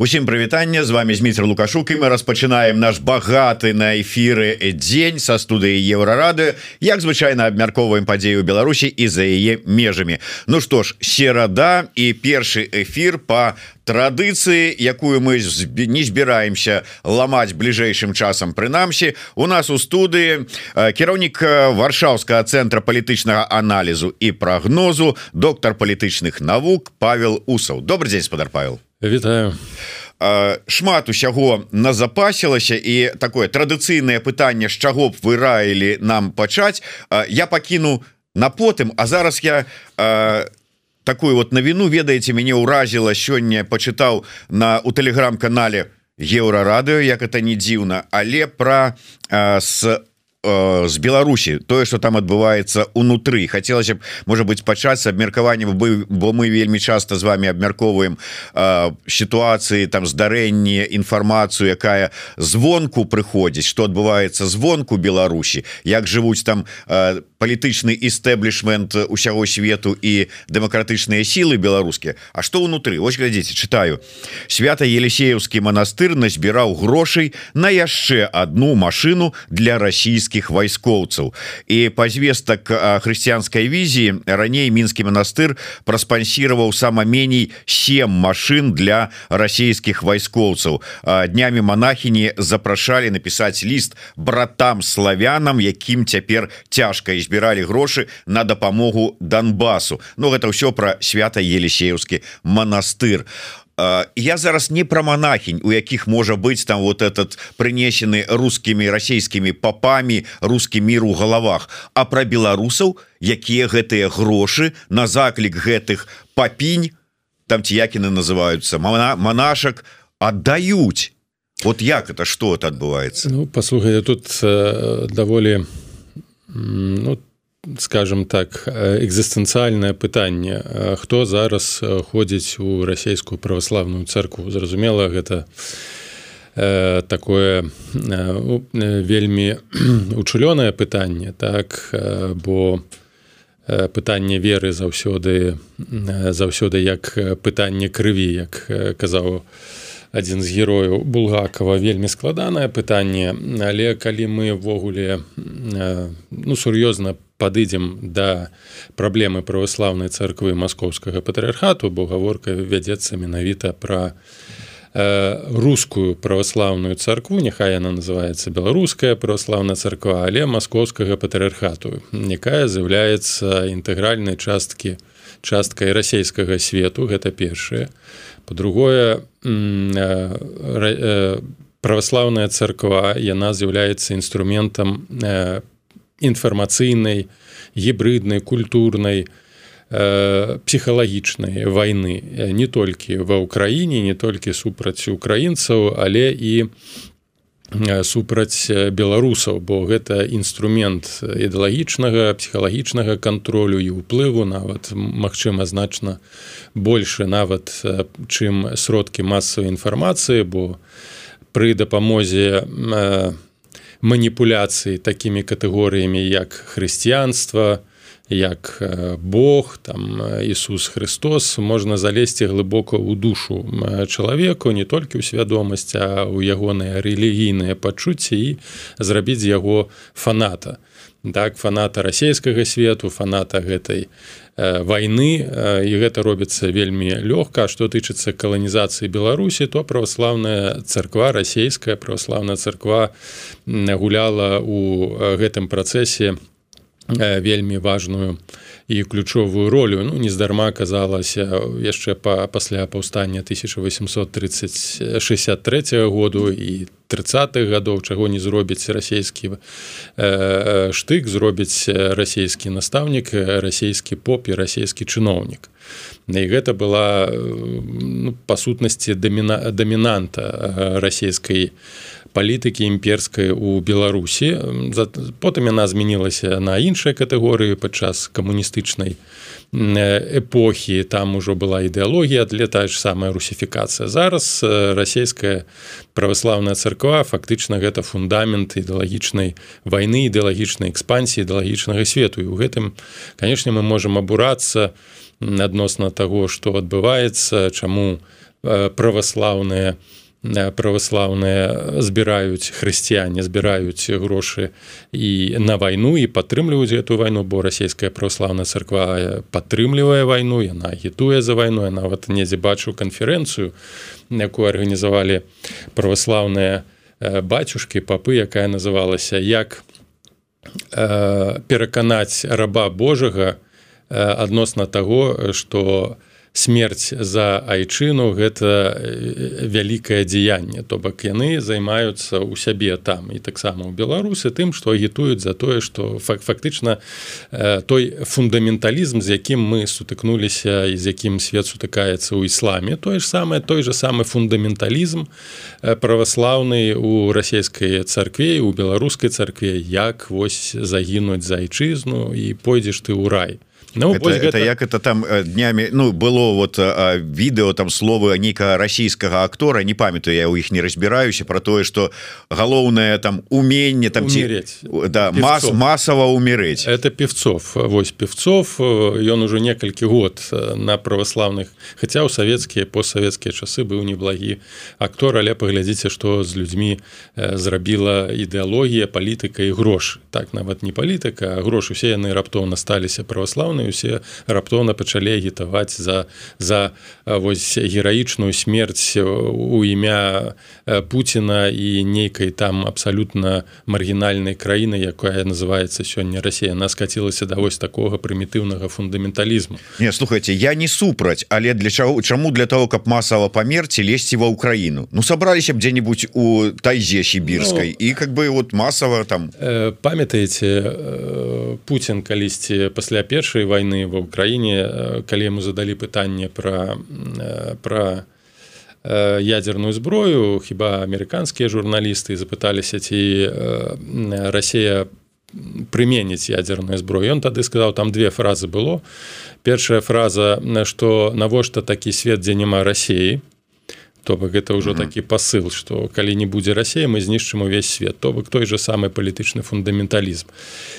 Усім прывітання з вами Зміцер лукашук і мы распачынаем наш багаты на эфіры дзень са студыі еўрарады. Як звычайна абмяркоўваем падзею Беларусі і за яе межамі. Ну што ж серада і першы эфір по традыцыі якую мы не збіраемся ламаць бліжэйшым часам прынамсі. У нас у студыі кіраўнік варшаўскага цэнтра палітычнага аналізу і прагнозу доктор палітычных навук Павел усаў. Добрый дзень спадар Павел Вітаю. Шмат усяго назапасілася і такое традыцыйнае пытанне з чаго б вы раілі нам пачаць. Я пакіну на потым А зараз я такую вот навіну ведаеце мяне ўразіла сёння пачытаў на у тэлеграм-канале еўрарадыо як это не дзіўна але пра с з Беларусі тое что там адбываецца унутры хотелось б можа быть пачаць абмеркаванне бы бо мы вельмі часто з вами абмяркоўваем сітуацыі там здарэнні інфармацыю якая звонку прыходзіць что адбываецца звонку Беларусі як жывуць там палітычны істэблішмент усяго свету і дэмакратычныя сілы беларускія А что унутры ось глядзіце читаю. Свята елисеевскі манастыр назбіраў грошай на яшчэ одну машину для расійскіх вайскоўцаў і па звестак хрысціянскай візіі раней мінскі манастыр праспансіраваў сама меней сем машин для расійскіх вайскоўцаў днямі монахіні запрашалі напісаць ліст братам славянам якім цяпер цяжка і збіралі грошы на дапамогу Донбасу. Ну гэта ўсё пра свята елисеевскі манастыр. А я зараз не про монахінь у якіх можа быть там вот этот прынесены русскими расійскімі попамі русский мир у головах а про беларусаў якія гэтыя грошы на заклік гэтых папінь там ці якіны называются монашак отдаюць вот як это что это адбываецца? Ну, послухай тут э, даволі ну скажем так экзістэнцыяльнае пытанне хто зараз ходзіць у расійскую праваславную церкву зразумела гэта э, такое э, вельмі учулёнае пытанне так э, бо пытанне веры заўсёды заўсёды як пытанне крыві як казаў адзін з герояў булгакова вельмі складанае пытанне. Але калі мы ввогуле ну сур'ёзна падыдзем да праблемы праваслаўнай царквы маскоўскага патрыархату бо гаворка вядзецца менавіта пра рускую праваслаўную царкву няхай яна называется беларуская праваслаўная царква але маскоўскага патрыархату якая з'яўляецца інтэгральнай часткі часткай расійскага свету гэта першае по-другое э, э, праваслаўная царква яна з'яўляецца інструментам інфармацыйнай гібриднай культурнай э, псіхалагічнай войны не толькі ва ўкраіне не толькі супраць украінцаў але і супраць беларусаў бо гэта інструмент ідэалагічнага псіхалагічнага кантролю і ўплыву нават магчыма значна больше нават чым сродкі масавай інфармацыі бо пры дапамозе на маніпуляцыі такімі катэгорыямі як хрысціянства, як Бог там Ісус Христос можна залезці глыбока ў душу чалавеку не толькі ў свядомасць, а ў ягоныя рэлігійныя пачуцці і зрабіць яго фаната. Так фаната расійскага свету, фаната гэтай войны і гэта робіцца вельмі лёгка што тычыцца каланізацыі беларусі то праваслаўная царква расійская праваслаўная царква гуляла у гэтым працэсе вельмі важную і ключовую ролю. Ну нездарма казалася яшчэ па пасля паўстання 1863 году і 30х гадоў чаго не зробіць расійскі э, штык зробіць расійскі настаўнік расійскі поп і расійскі чыноўнік. І гэта была ну, па сутнасці даміна дамінанта расійскай палітыкі імперскай у беларусі. Потым яна змянілася на іншыя катэгорыі падчас камуністычнай эпохі. Там ужо была ідэалогія для тая ж самая русіфікацыя. Зараз расійская праваслаўная царква фактычна гэта фундамент ідэалагічнай вайны ідэалагічнай экспансіі ідэалагічнага свету. І ў гэтым канешне мы можемм абурацца адносна таго што адбываецца чаму праваслаўныя праваслаўныя збіраюць хрысціяне збіраюць грошы і на вайну і падтрымліваюць эту вайну бо расійская праваслаўная царква падтрымлівае вайну яна агітуе за вайну. Нават недзе бачу канферэнцыю якую арганізавалі праваслаўныя бацюшкі папы якая называлася як пераканаць раба Божага адносна таго што у смерць за айчыну гэта вялікае дзеянне. То бок яны займаюцца ў сябе там і таксама ў беларусы тым што агітуюць за тое што фактычна той фундаменталізм з якім мы сутыкнуліся і з якім свет сутыкаецца ў ісламе тое ж самае той же самы фундаменталізм праваслаўны у расійскай царкве у беларускай царкве як вось загінуць за айчызну і пойдзеш ты ў рай Ну, это, гэта... это як это там э, днями ну было вот а, відэо там слова нейкага расійскага актора не памятаю я у іх не разбіраюся про тое что галоўнае там уменне там умереть. Да мас масава умереть. Это певцов Вось певцов ён уже некалькі год на праваславных хотя у савецкія постсавецкія часы быў неблагі актор але паглядзіце что з людзьмі зрабіла ідэалогія палітыка і грош так нават не палітыка грош усе яны раптоўна сталіся праваслаўныя усе раптоўна пачалі агітаваць за за вось гераічную смерць у імя Пуціна і нейкай там абсалютна маргінальнай краіны якая называется сёння Росія она скацілася да вось такога прымітыўнага фундаменталізму. Не слухайте я не супраць але для чаго чаму для того каб масава памерці лезці ва ўкраіну? Ну сабраліся б дзе-нибудь у тайзе сібірскай ну, і как бы вот масава там. Памятаеце Путін калісьці пасля першай войны ва ўкраіне калі яму задалі пытанне пра пра ядерную зброю хіба амерыканскія журналісты запыталіся ці Росія прыменіць ядерную зброю ён тады сказаў там две фразы было. Першая фраза што навошта такі свет дзе няма рассеі то бок гэта ўжо mm -hmm. такі посыл что калі не будзе Росія мы знішчым увесь свет то бок той же самый палітычны фундаменталізм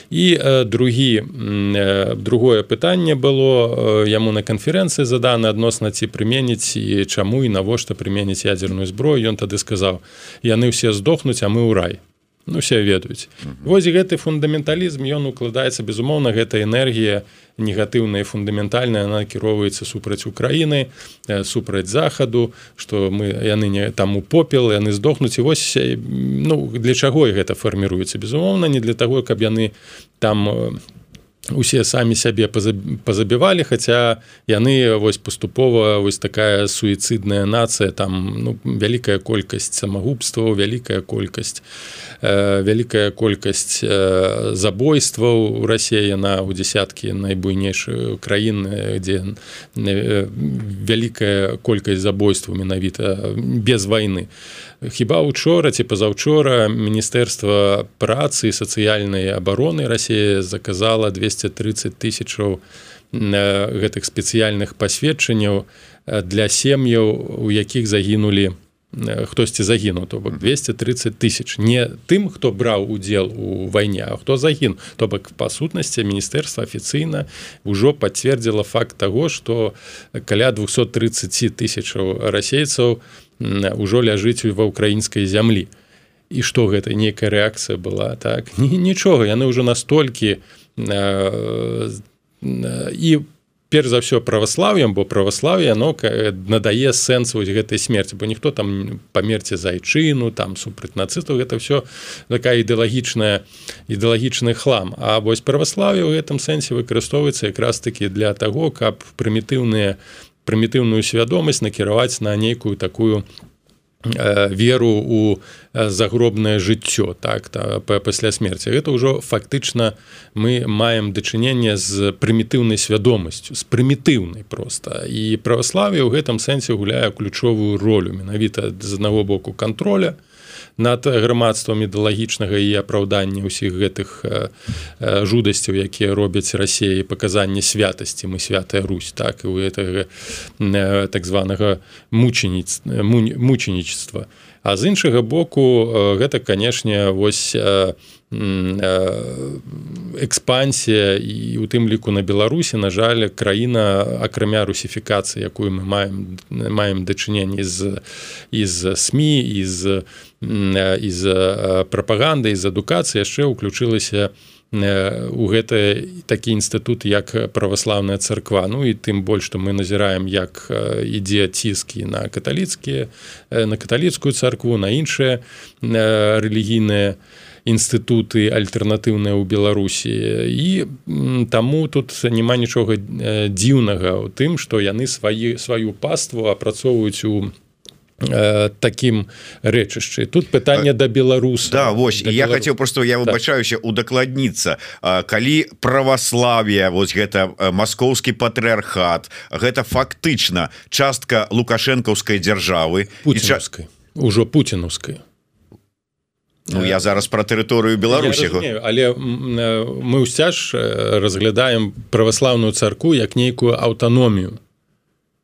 і э, другі э, другое пытанне было э, яму на канферэнцыі заданы адносна ці прыменіць і чаму і навошта прыменіць ядерную зброю. Ён тады сказаў яны ўсе здохнуць а мы ў рай ну все ведаюць вось гэты фундаменталізм ён укладаецца безумоўна гэта энергія негатыўная фундаментальная она кіроўваецца супраць Украіны супраць захаду что мы яны не там у попел яны здохнуць. І вось ну для чаго гэта фарміруецца? Безумоўна не для того каб яны там э, усе самі сябе пазабівалі хаця яны вось паступова вось такая суіцыдная нацыя там ну, вялікая колькасць самагубстваў вялікая колькасць вялікая колькасць э, забойстваў у рассеі яна ў дзясяткі найбуйнейшую краіны дзе э, вялікая колькасць забойстваў менавіта без войны. Хіба учора ці пазаўчора міністэрства працы сацыяльнай абароны рассія заказала 230 тысячаў гэтых спецыяльных пасведчанняў для сем'яў у якіх загінулі хтосьці загінуў то бок 230 тысяч. Не тым хто браў удзел у вайне а хто загін. То бок па сутнасці міністэрства афіцыйна ўжо пацвердзіла факт таго што каля 230 тысячаў расейцаў у ўжо ляжыць ва ўкраінскай зямлі. І што гэта нейкая рэакцыя была так? Нічога яны ўжо настолькі э, і перш за ўсё праваслаўем бо праваслаўе но надае сэнс вось гэтай смерці бо ніхто там памерці зайчыну там супраць нацыстаў гэта все такая ідэалагічная ідэалагічны хлам. А вось праваслаўе ў гэтым сэнсе выкарыстоўваецца якраз таки для таго каб прымітыўныя прымітыўную свядомасць накіраваць на нейкую такую э, веру у э, загробнае жыццё так та, пасля смерти гэта ўжо фактычна мы маем дачыненне з прымітыўнай свядомасцю з прымітыўнай просто і праваславе ў гэтым сэнсе гуляе ключовую ролю менавіта з аднаго боку контроля над грамадствам ідэалагічнага і апраўдання ўсіх гэтых жудасцяў якія робяць рассеі паказанне святасці. Мы святая Русь так і у гэтага так званага мученіц мученічества каталічества а з іншага боку гэта канешне вось экспансія і у тым ліку на беларусі на жаль краіна акрамя русіфікацыі якую мы маем маем дачыненне з з сМ з з прапаганды з адукацыі яшчэ ўключылася у гэты такі інстытут як праваслаўная царква. Ну і тым больш што мы назіраем як ідзе ціскі на каталіцкія на каталіцкую царкву на іншыя рэлігійныя інстытуты альтэрнатыўныя ў беларусі. І таму тут няма нічога дзіўнага ў тым што яны свае сваю паству апрацоўваюць у таким рэчышчы тут пытанне да беларус Да вось я беларус... хотел просто я выбачаюся так. удакладніцца. Калі праваславие вось гэта маскоўскі патрыархат гэта фактычна частка лукашэнкаўскай дзяржавы пуцінскай ча... ужо пуцінаўскай Ну, я зараз про тэрыторыю беларусі але мы ўся ж разглядаем праваслаўную царку як нейкую аўтаномію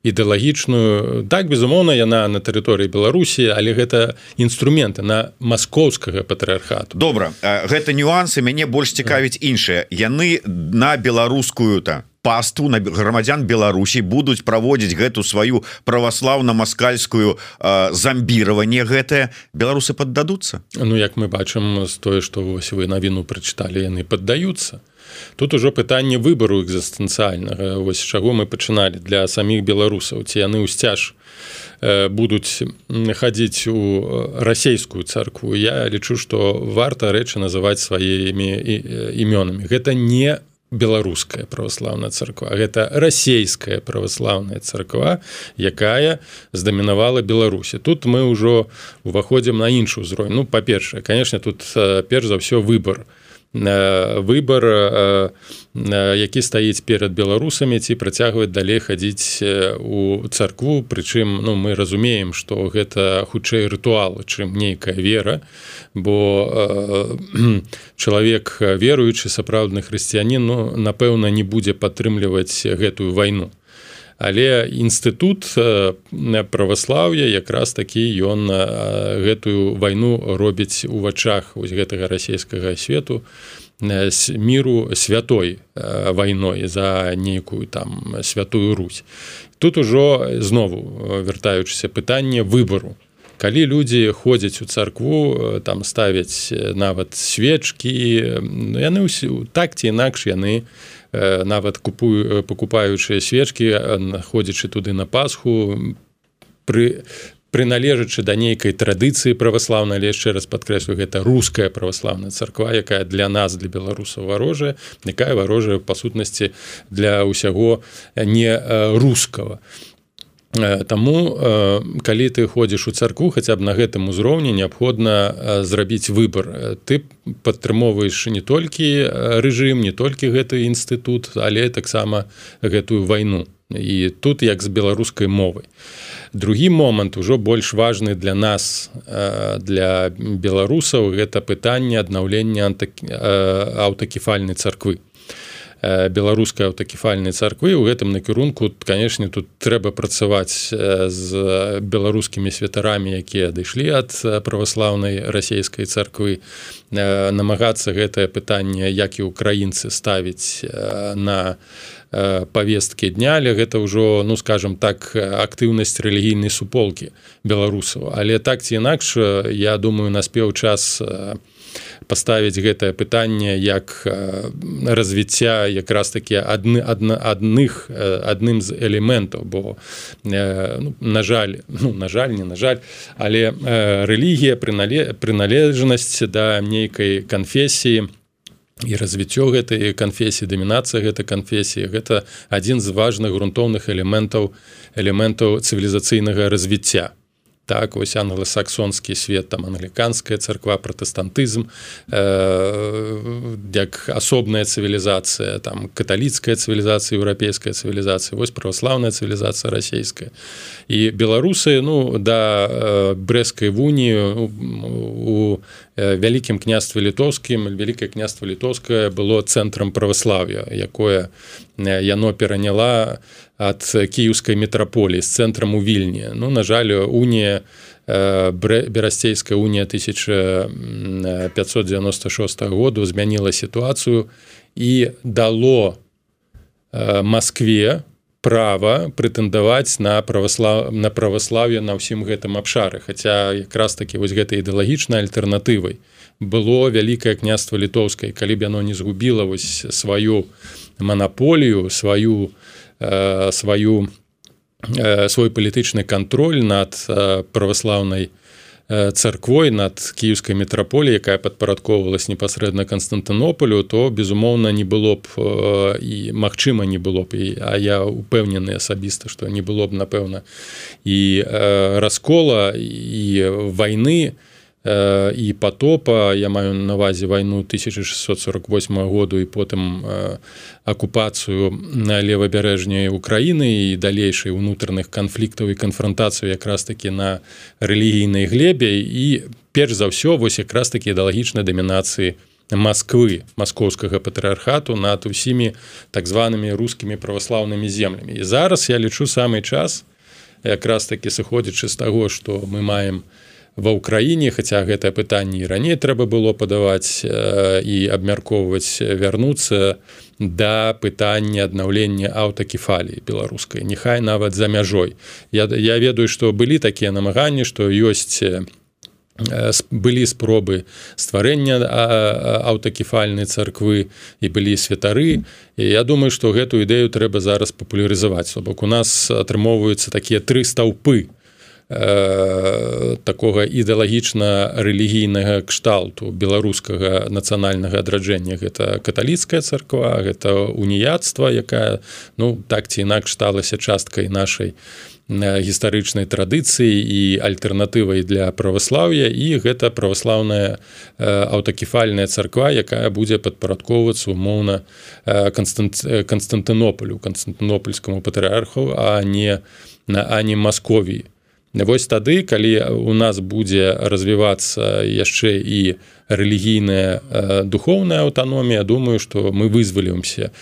ідэалагічную. Так безумоўна яна на тэрыторыі беларусі але гэта інструменты на маскоўскага патрыархату добра гэта нюансы мяне больш цікавіць іншыя яны на беларускую то пасту на грамадзян Беларусі будуць праводзіць гэту сваю праваслаўна-маскальскую замбіраванне гэтае. Беларусы поддадуцца Ну як мы бачым з тое што вось вы навіну прачыталі яны паддаюцца тут ужо пытанне выбару экзістэнцыяльнага вось чаго мы пачыналі для саміх беларусаў. Ці яны ўсцяж будуць хадзіць у расійскую царкву? Я лічу што варта рэчы называць сваімі імёнамі. Гэта не у беларуская праваслаўная царква гэта расійская праваслаўная царква якая здамінавала беларусі тут мы ўжо уваходзім на іншы ўзровень. Ну па-першае конечно тут перш за ўсё выбор выбор які стаіць перад беларусамі ці працягваць далей хадзіць у царкву. Прычым ну мы разумеем што гэта хутчэй рытуал чым нейкая вера бо чалавек веруючы сапраўдны хрысціянін ну напэўна не будзе падтрымліваць гэтую вайну але інстытут праваслаўя якраз такі ён гэтую вайну робіць у вачах вось гэтага расійскага свету міру святой вайной за нейкую там святую Русь. Тут ужо знову вяртаючыся пытанне выбару. Калі людзі ходзяць у царкву там ставяць нават свечкі яны ўсі так ці інакш яны нават купую пакупаючыя свечкі находзячы туды на пасху пры прыналежачы да нейкай традыцыі праваслаўнай але яшчэ раз падкрэслю гэта руская праваслаўная царква якая для нас для беларусаў варожая якая варожая па сутнасці для ўсяго не рускага Таму калі ты ходзіш у царкву хаця б на гэтым узроўні неабходна зрабіць выбор ты падтрымоўваеш не толькі рэжым не толькі гэты інстытут але таксама гэтую вайну. І тут як з беларускай мовай. Другі момант ужо больш важны для нас для беларусаў гэта пытанне аднаўлення аўтакефальнай царквы беларускай аўтакефальнай царквы у гэтым накірунку канешне тут трэба працаваць з беларускімі святарамі якія адышлі ад праваслаўнай расійскай царквы намагацца гэтае пытанне як і украінцы ставіць на повесткі дня але гэта ўжо ну скажем так актыўнасць рэлігійнай суполкі беларусаў. Але так ці інакш я думаю наспеў час на паставіць гэтае пытанне як развіцця якраз такі адны адна адных адным з элементаў бо ну, на жаль ну, на жаль не на жаль але рэлігія прынале прыналежнасць да нейкай канфесіі і развіццё гэтай канфесіі дамінацыя гэта канфесіі гэта адзін з важных грунтоўных элементаў элементаў цывілізацыйнага развіцця так вось англосаксонскі свет там англіканская царква пратэстантызм э, як асобная цывілізацыя там каталіцкая цывілізацыя еўрапейская цывілізацыя вось праваслаўная цывілізацыя расійская. І беларусы ну да э, брэскай вунію у э, вялікім княстве літоўскім вялікае княства літоўскае было цэнтрам праваславя якое яно пераняла ад кіеўскай метраполіі з цэнтрам у вільні. Ну на жаль унія берасцейская уния 1596 году змяніла сітуацыю і дало Москве права прэтэндаваць на праваслав на праваславе на ўсім гэтым абшары. Хаця якраз такі вось гэтай ідэалагічнай альтэрнатывай было вялікае княства літоўскай калі б яно не згубіла вось сваю манаполію сваю э, сваю э, свой палітычны кантроль над э, праваслаўнай царквой над кіевскай метраполі якая падпарадковалась непасрэдна константынополю то безумоўна не было б і магчыма не было б. І а я упэўнены асабіста что не было б напэўна і раскола і войны то і потопа. Я маю навазе вайну 1648 году і потым акупацыю на левабярэжняй Украіны і далейшай унутраных канфліктаў і канфронтацыю якраз таки на рэлігійнай глебе. І перш за ўсё вось якраз такі ідэалагічнай дамінацыі Масквы маскоўскага патрыархату над усімі так званымі рускімі праваслаўнымі землямі. І зараз я лічу самы час якраз таки сыходзячы з таго што мы маем у ва ўкраіне хаця гэтае пытанне раней трэба было падаваць э, і абмяркоўваць вярнуцца да пытання аднаўлення аўтакефаліі беларускай няхай нават за мяжой. Я, я ведаю што былі такія намаганні што ёсць э, былі спробы стварэння аўтакефальнай царквы і былі святары. І я думаю што гэтую ідэю трэба зараз папулярызаваць. Бок у нас атрымоўваюцца такія тры стаўпы Э, такога ідэалагічна рэлігійнага кшталту беларускага нацыянальнага адраджэння. Гэта каталіцкая царква гэта уніяцтва якая ну так ці інакш сталася часткай нашай гістарычнай традыцыі і альтэрнатывай для праваслаўя. І гэта праваслаўная аўтакефальная царква якая будзе падпарадковвацца умоўна канстантынополю канстантынопольскаму патрыарху а не на ані масковіі Вось тады калі у нас будзе развівацца яшчэ і рэлігійная духовная аўтаномія думаю што мы вызвалімся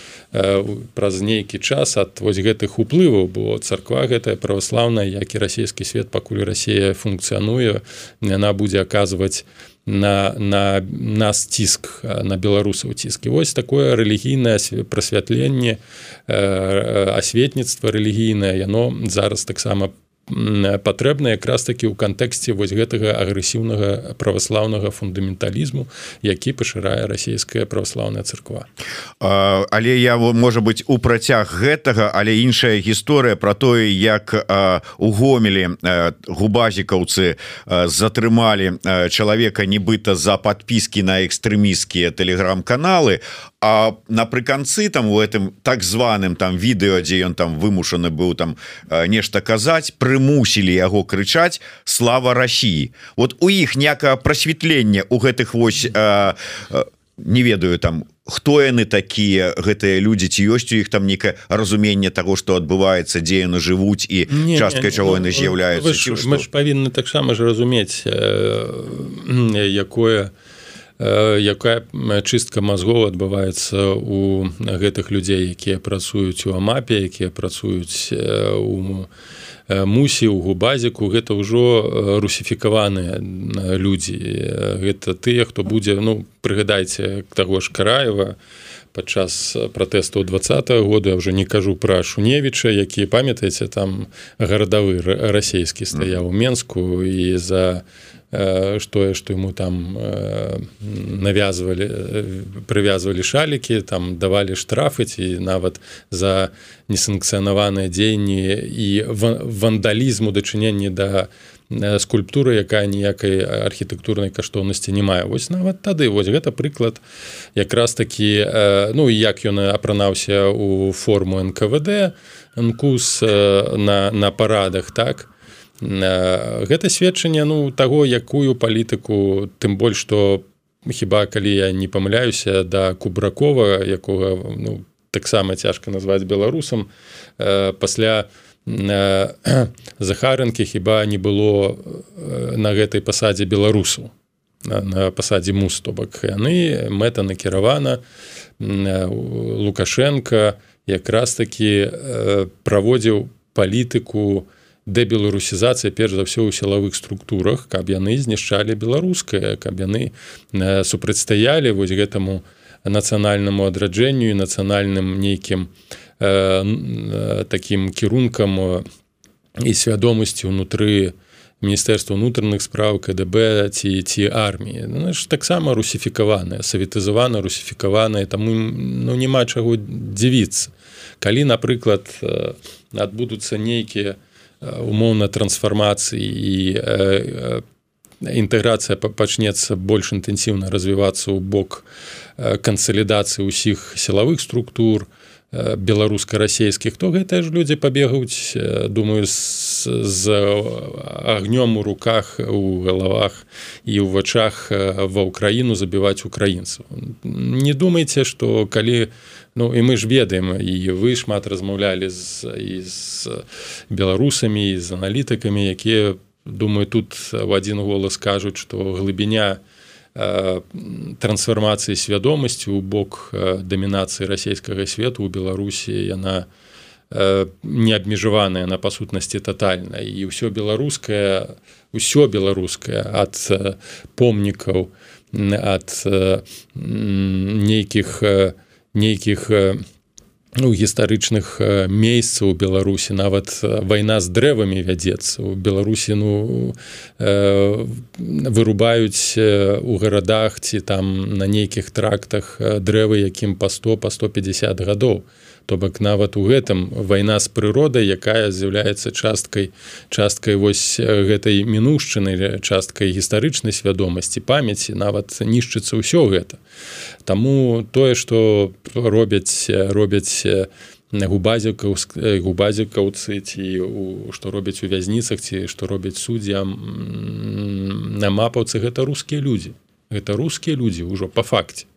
праз нейкі час ад вось гэтых уплываў бо царква гэтая праваслаўная як і расійскі свет пакуль Росія функцыянуе яна будзе аказваць на на нас ціск на беларусаў ціскі вось такое рэлігійнае прасвятленне асветніцтва рэлігійнае яно зараз таксама патрэбна якраз такі ў кантэксце вось гэтага агрэсіўнага праваслаўнага фундаменталізму які пашырае расійская праваслаўная царква. Але я можа быть у працяг гэтага але іншая гісторыя про тое як у гомелі губазікаўцы затрымалі чалавека нібыта за подпіски на экстрэміскія телеграм-каналы А напрыканцы там у этом так званым там відэо дзе ён там вымушаны быў там нешта казаць прымусілі яго крычаць слава Росіі вот у іх някае прасветлення у гэтых вось а, а, не ведаю там хто яны такія гэтыя людзі ці ёсць у іх там некае разуменне того что адбываецца дзе яны жывуць і часткай чаго яны з'яўляюцца мы ж павінны таксама ж разумець якое у Э, якая чыстка мазгоў адбываецца у гэтых людзей якія працуюць у амапе якія працуюць э, у мусі у губазіку гэта ўжо русіфікаваныя людзі. Гэта тыя хто будзе ну прыгадайце таго ж караева падчас пратэстаў два года ўжо не кажу пра шуневіча які памятаеце там гарадавы расійскі стаяў у менску і за что что ему там навязывали прывязвалі шалікі там давалі штрафы ці нават за несанкцыянаваныя дзеянні і вандалізму дачыненні да скульптуры якая ніякай архітэктурнай каштоўнасці не мае вось нават тады вось гэта прыклад якраз такі ну як ён апранаўся у форму нквд нкус на на парадах так? то гэта сведчанне ну таго якую палітыку тым больш што хіба калі я не памыляюся да кубракова якога ну, таксама цяжка назваць беларусам пасля захарынкі хіба не было на гэтай пасадзе беларусу на, на пасадзе мус то бок яны мэта накіравана лукашенко якраз таки праводзіў палітыку дэбеларусізацыя перш за ўсё ў сілавых структурах каб яны знішчалі беларускае каб яны супрацьстаялі вось гэтаму нацыянальнаму адраджэнню і нацыянальным нейкім э, таким кірункам і свядомасці ўнутры міністэрства унутраных справ КДБ ці ці арміі ну, ж таксама русіфікаваная савітызавана русіфікаваная таму ну няма чаго дзівіцца калі напрыклад адбудуцца нейкія умоўна трансфармацыі і інтэграцыя пачнецца больш інтэнсіўна развівацца ў бок кансалідацыі ўсіх сілавых структур беларуска-расійскіх то гэтыя ж людзі пабегаюць думаю з, з агнём у руках у галавах і ў вачах ва ўкраіну забіваць украінцаў не думайце што калі Ну і мы ж ведаем і вы шмат размаўлялі з, з беларусамі з аналітыкамі якія думаю тут в адзін голас кажуць што глыбіня трансфармацыі свядомасці ў бок дамінацыі расійскага свету ў беларусі яна не абмежаваная на па сутнасці тотальна і ўсё беларускае ўсё беларускае ад помнікаў ад нейкіх нейкіх ну, гістарычных месяцаў у беларусі. Нават вайна з дрэвамі вядзецца. У беларусі ну вырубаюць у гарадах ці там на нейкіх трактах дрэвы якім па 100 по 150 гадоў. то бок нават у гэтым вайна з прыродай якая з'яўляецца часткай часткай вось гэтай мінушчыны часткай гістарычнай свядомасці памяці нават нішчыцца ўсё гэта. Таму тое што робяць робяць губазікаў губазікаўцы ці што робяць у вязніцах ці што робяць суддзям на мапаўцы гэта рускія людзі. Гэта рускія людзі ўжо па факце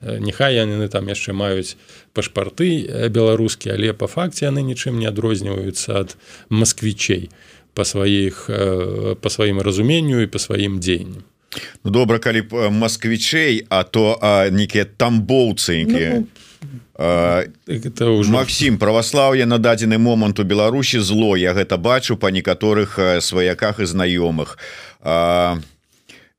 Няхай яны там яшчэ маюць пашпарты беларускія, але па факце яны нічым не адрозніваюцца ад масквічей па сваіх па сваім разуменню і па сваім дзеянням. Ну, добра калі б масквічей а то нейкія тамбоўцынькі ну, Макссім праваслаўе на дадзены момант у Беларусі зло я гэта бачу па некаторых сваяках і знаёмых а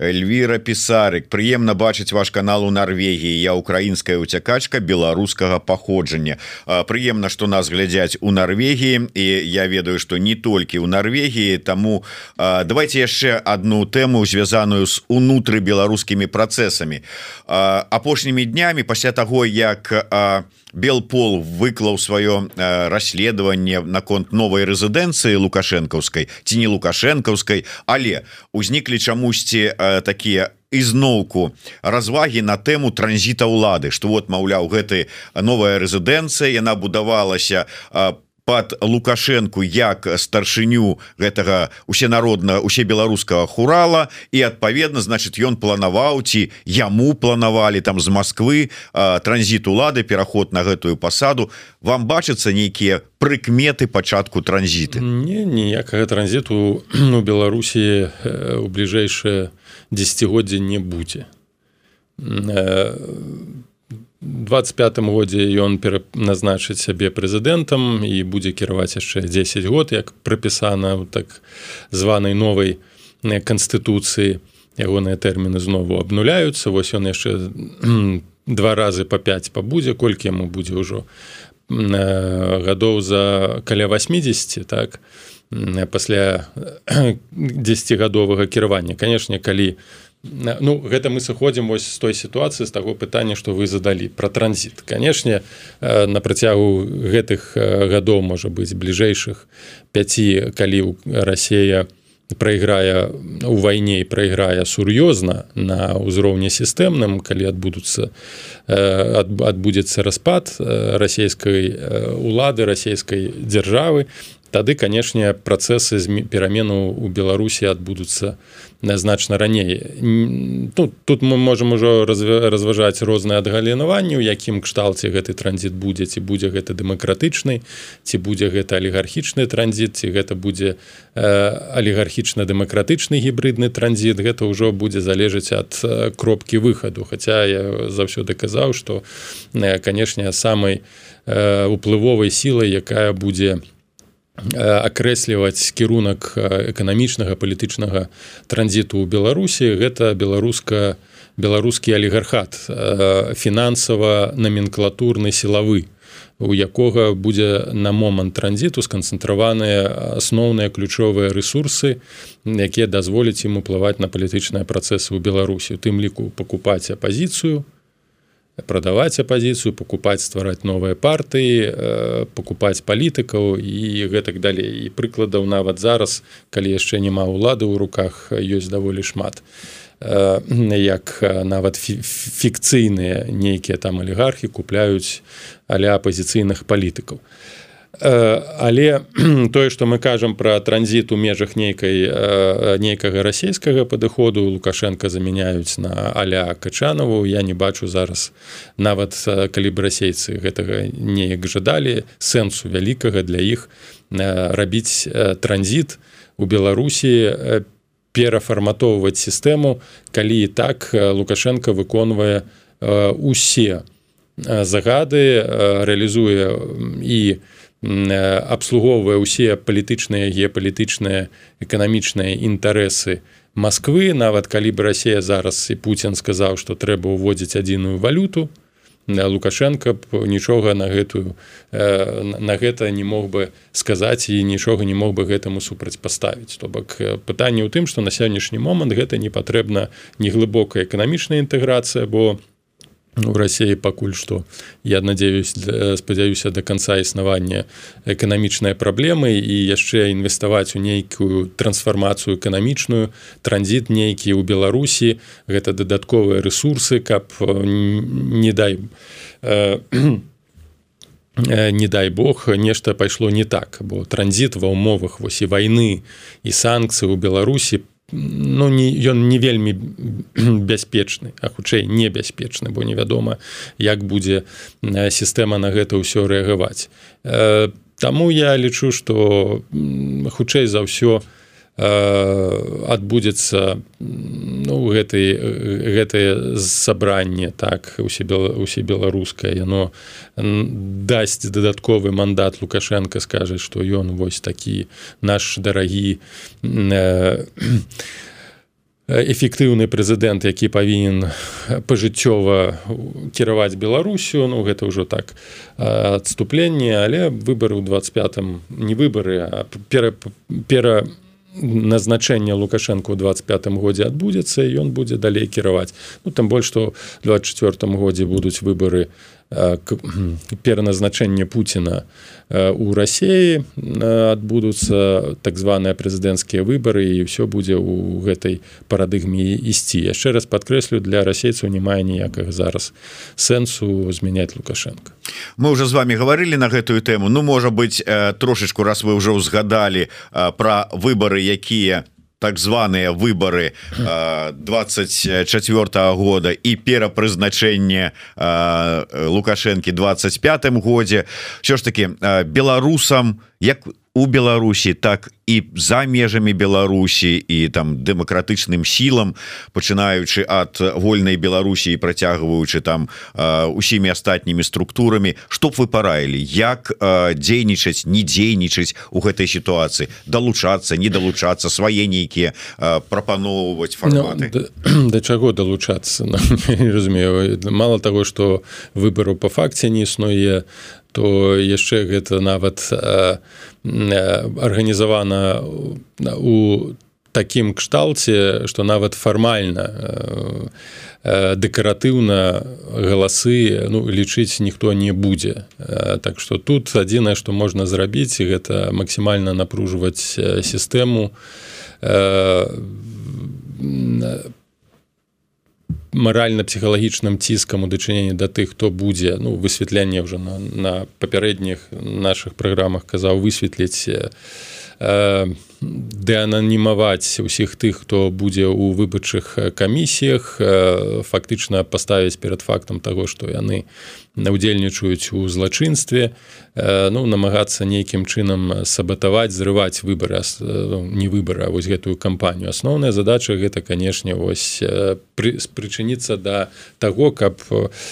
Эльвіра пісарык прыемна бачыць ваш канал у Нарвегіі. Я украінская уцякачка беларускага паходжання. Прыемна што нас глядзяць у Нарвегіі і я ведаю што не толькі ў Нарвегіі таму давайте яшчэ одну тэму звязаную з унутры беларускімі працэсамі апошнімі днямі пасля таго як а белпол выклаў сваё э, расследаванне наконт новай рэзідэнцыі лукашэнкаўскай ці не лукашэнкаўскай але узніклі чамусьці э, такія ізноўку развагі на тэму транзіта ўлады што вот маўляў гэты новая рэзідэнцыя яна будавалася по под лукашенко як старшыню гэтага усенародна усе беларускага хурала і адпаведна значит ён планаваў ці яму планавалі там з Москвы транзіт улады пераход на гэтую пасаду. Вам бачацца нейкія прыкметы пачатку транзіты? Не ніякага транзіту у Беларусі у бліжэйшае десятгоддзе не будзе. По 25 годзе ён назначыць сябе прэзідэнтам і будзе кіраваць яшчэ 10 год як прапісана так званай новай канстытуцыі ягоныя тэрміны знову абнуляюцца вось ён яшчэ два разы па 5 пабудзе колькі яму будзе ўжо гадоў за каля 80 так пасля 10гадовага кіравання канешне калі Ну гэта мы сыходзім вось з той сітуацыі з таго пытання што вы задалі пра транзіт. Канешне на працягу гэтых гадоў можа быць бліжэйшых 5 калі Расея прайграе у вайне і прайграе сур'ёзна на ўзроўні сістэмным калі адбудуцца адбудзецца распад расійскай улады расійскай дзяржавы тады канешне працэсы перамену у беларусі адбудуцца значна раней. Тут тут мы можем ужо разважаць розныя адгалінаванні у якім кшталце гэты транзіт будзе ці будзе гэта дэмакратычны ці будзе гэта алігархічны транзіт ці гэта будзе алігархічна дэмакратычны гібридны транзіт. Гэта ўжо будзе залежаць ад кропкі выхаду. Хаця я заўсёды казаў што канешне самай уплывовай сілай якая будзе акрэсліваць кірунак эканамічнага палітычнага транзіту ў беларусі. Гэта беларуска беларускі алігархат фінансава номенклатурны сілавы у якога будзе на момант транзіту сканцэнтраваныя асноўныя ключовыя ресурсы якія дазволяць ім уплываць на палітычныя працэсы ў беларусі. У тым ліку пакупаць апазіцыю продаваць апозіцыю покупаць ствараць новыя партыі покупаць палітыкаў і гэтак далей. І прыкладаў нават зараз калі яшчэ няма ўлады ў руках ёсць даволі шмат. Як нават фікцыйныя нейкія там алігархі купляюць аля апозіцыйных палітыкаў але тое што мы кажам пра транзіт у межах нейкай нейкага расійскага падыходу лукашенко замяняюць на аля качанаву. Я не бачу зараз нават калі б расейцы гэтага неяк жадалі сэнсу вялікага для іх рабіць транзіт у беларусі перафарматоўваць сістэму калі і так лукашенко выконвае усе загады рэалізуе і у абслугоўвае ўсе палітычныя геапалітычныя эканамічныя інтарэсы Масквы нават калі б Расія зараз і Пуін сказаў што трэба ўводзіць адзіную валюту лукашенко б нічога на гэтую на гэта не мог бы сказаць і нічога не мог бы гэтаму супрацьпаставіць то бок пытанне ў тым што на сённяшні момант гэта не патрэбна неглыбокая эканамічная інтэграцыя бо у у рассіі пакуль што я надеюсь спадзяюся до конца існавання эканамічнай праблемы і яшчэ інвеставаць у нейкую трансфармацыю эканамічную транзіт нейкі ў беларусі гэта дадатковыя ресурсы каб не дай не дай бог нешта пайшло не так. Бо транзіт ва ўмовах вось і вайны і санкцыі ў беларусі ну не ён не вельмі бяспечны а хутчэй небяспечны бо невядома як будзе сістэма на гэта ўсё рэагаваць. Таму я лічу што хутчэй за ўсё адбудзецца ну, гэтай гэтае сабранне так усе усе беларускае. Яно дасць дадатковы мандат. Лукашенко скажа што ён вось такі наш дарагі эфектыўны прэзідэнт які павінен пажыццёва кіраваць беларусю. Ну гэта ўжо так адступленне. Але выбары ў 25 не выбары а пера пера назначэнне лукашенко ў 25 годзе адбудзецца ён будзе далей кіраваць ну там больш што 24 годзе будуць выбары пераназначэнне Пуціна у рассіі адбудуцца так званыя прэзідэнцкія выбары і ўсё будзе ў гэтай парадыгме ісці яшчэ раз падкрэслю для расейцаў не мае ніякага зараз сэнсу змяняць лукашенко мы уже з вами гаварылі на гэтую тэму ну можа быть трошечку раз вы ўжо ўзгадалі пра выбары якія так званыя выборы 24 -го года і перапрызначэнне лукашэнкі 25 годзе. Все ж таки беларусам як у Беларусі так і за межамі Беларусі і там дэмакратычным сілам пачынаючы ад вольнай Беларусі працягваючы там усімі астатнімі структурамі. Што б вы параілі як дзейнічаць не дзейнічаць у гэтай сітуацыі? Далучацца не далучацца свае нейкія прапаноўваць фарматы? ну, да, да чаго далучацца? Разумею. Мало того что выбару по факце не існуе то яшчэ гэта нават арганізавана у такім кшталце што нават фармальна дэкаратыўна галасы ну, лічыць ніхто не будзе. Так што тут адзінае што можна зрабіць гэта максімальна напружваць сістэму маральна-псіхалагічным ціскам у дачыненні да тых хто будзе ну высвятленне ўжо на, на папярэдніх наших праграмах казаў высветліць э, дэананімаваць усіх тых хто будзе ў выбарчых камісіях фактычна паставіць перад фактам таго што яны удзельнічаюць у злачынстве ну намагацца нейкім чынам сабатаваць зрываць выбары не выбара вось гэтую кампанію. Асноўная задача гэта канешне вось прычыніцца да таго каб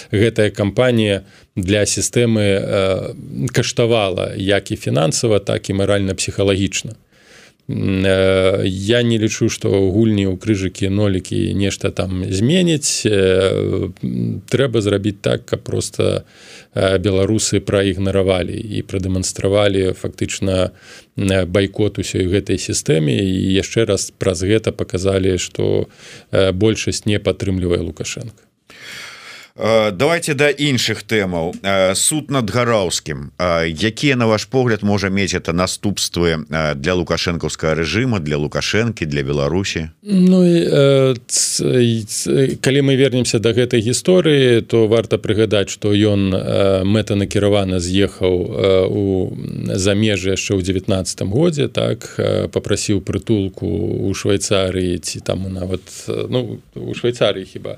гэтая кампанія для сістэмы каштавала як і фінансава так і маральна-псіхалагічна. Э, я не лічу што гульні ў крыжыкі нолікі нешта там зменіць э, трэба зрабіць так каб просто э, беларусы праігнаравалі і прадэманстравалі фактычна байкот усёй гэтай сістэме і яшчэ раз праз гэта паказалі што большасць не падтрымлівае лукашенко Э, давайте да іншых тэмаў. Э, суд над гараўскім. Э, якія на ваш погляд можа мець это наступствы для лукашэнкаўскага рэжыма для лукашэнкі для Беларусі? Ну і, калі мы вернемся до гэтай гісторыі то варта прыгадаць что ён мэтанакіравана з'ехаў у замежжа яшчэ ў 19 годзе так попрасіў прытулку у швейцарыі ці там нават ну у швейцарыі хіба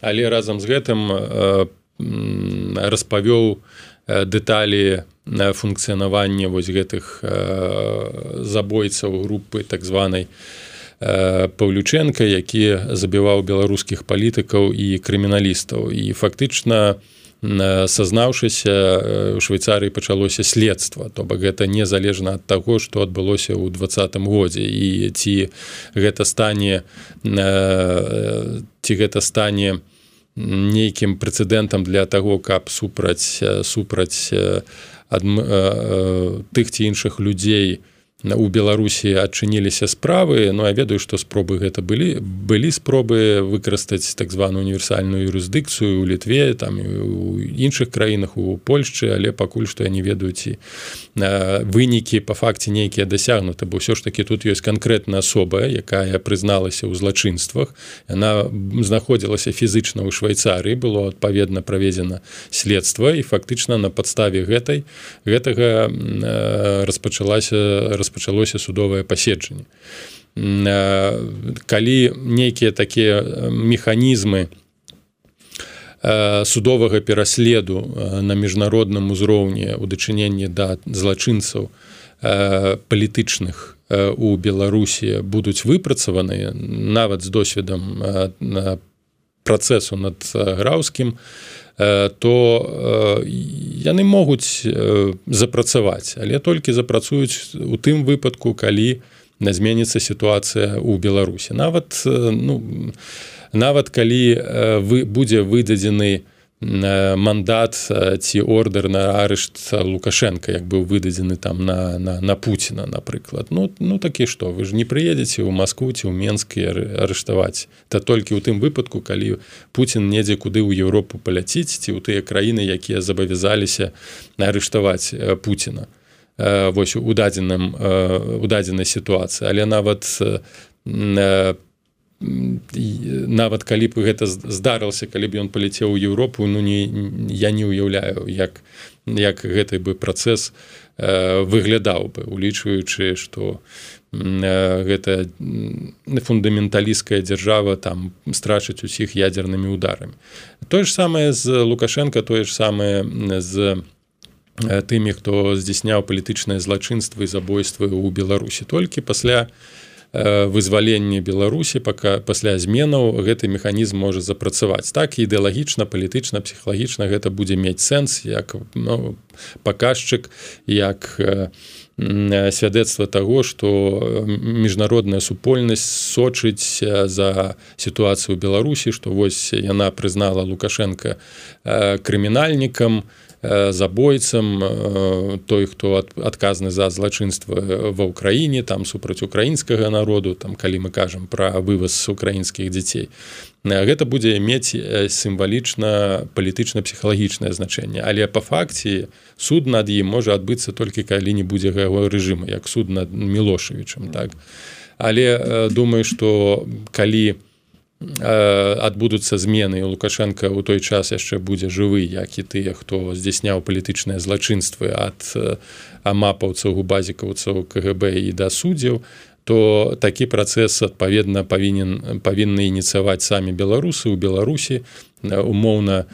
але разам з гэтым распавёў дэталі на функцыянаванне вось гэтых забойцаў групы так званай паўлючэнка які забіваў беларускіх палітыкаў і крыміналістаў. І фактычна сазнаўшыся у швейцарыі пачалося следства то бок гэта незалежна ад таго што адбылося ў двадцатым годзе. І ці гэта стане ці гэта стане нейкім прэцэдэнтам для таго каб супраць супраць ад тых ці іншых людзей у беларусі адчыніліся справы но ну, я ведаю што спробы гэта былі былі спробы выкарыстаць так званую універсальную юрысдыкцыю у літве там у іншых краінах у польшчы але пакуль што я не ведаю ці вынікі по факце нейкія дасягнуты бо ўсё ж таки тут ёсць канкрэтная асоба якая прызналася ў злачынствах. Яна знаходзілася фізычна ў швейцарыі было адпаведна праведзена следства і фактычна на падставе гэтай гэтага распачалася распачалася распачалося судовае паседжанне. Калі нейкія такія механізмы судовага пераследу на міжнародным узроўні ў дачыненні да злачынцаў палітычных у беларусі будуць выпрацаваныя нават з досведам працэсу над граўскім то Э, то яны могуць запрацаваць але толькі запрацуюць у тым выпадку калі зменіцца сітуацыя ў беларусі. Нават ну нават калі вы будзе выдадзены на мандат ці ордер на арышт лукашенко як быў выдадзены там на на, на пуціна напрыклад. Ну ну такі што вы ж не прыедзеце ў москву ці ў менскі арыштаваць та толькі ў тым выпадку калі Путін недзе куды ў Еўропу паляціць ці ў тыя краіны якія забавязаліся арыштаваць Пуціна. Вось у дадзеным у дадзенай сітуацыі. Але нават по нават калі б гэта здарылася калі б ён паляцеў у Еўропу ну не я не ўяўляю як як гэты бы працэс э, выглядаў бы улічваючы што э, гэта фундаменталісцкая дзяржава там страчыць усіх ядзернымі ударамі. Тое ж самае з лукашенко тое ж самае з тымі хто здзяйсняў палітычнае злачынства і забойствы ў беларусі. Толькі пасля у Э, вызваленне беларусі пока пасля зменаў гэты механізм можа запрацаваць. Так ідэалагічна палітычна псіхалагічна гэта будзе мець сэнс як ну, паказчык як э, свядоцтва таго што міжнародная супольнасць сочыць за сітуацыю беларусі што вось яна прызнала лукашенко крымінальнікам. і Э, забойцам э, той хто адказны за злачынства ва ўкраіне там супраць украінскага народу там калі мы кажам пра вываз украінскіх дзяцей. Э, гэта будзе мець сімвалічна палітычна-псіхалагічнае значэнне. Але по факце суд над ім можа адбыцца толькі калі не будзе яго рэжыма як суд над мілошавічым так? Але думаю что калі у адбудуцца змены лукашенко у той час яшчэ будзе жывы як і тыя хто здзяйсняў палітычныя злачынствы ад амапаўцаў губазікаўцаў кгб і да суддзяў то такі працэс адпаведна павінен павінны ініцыяваць самі беларусы ў беларусі умоўна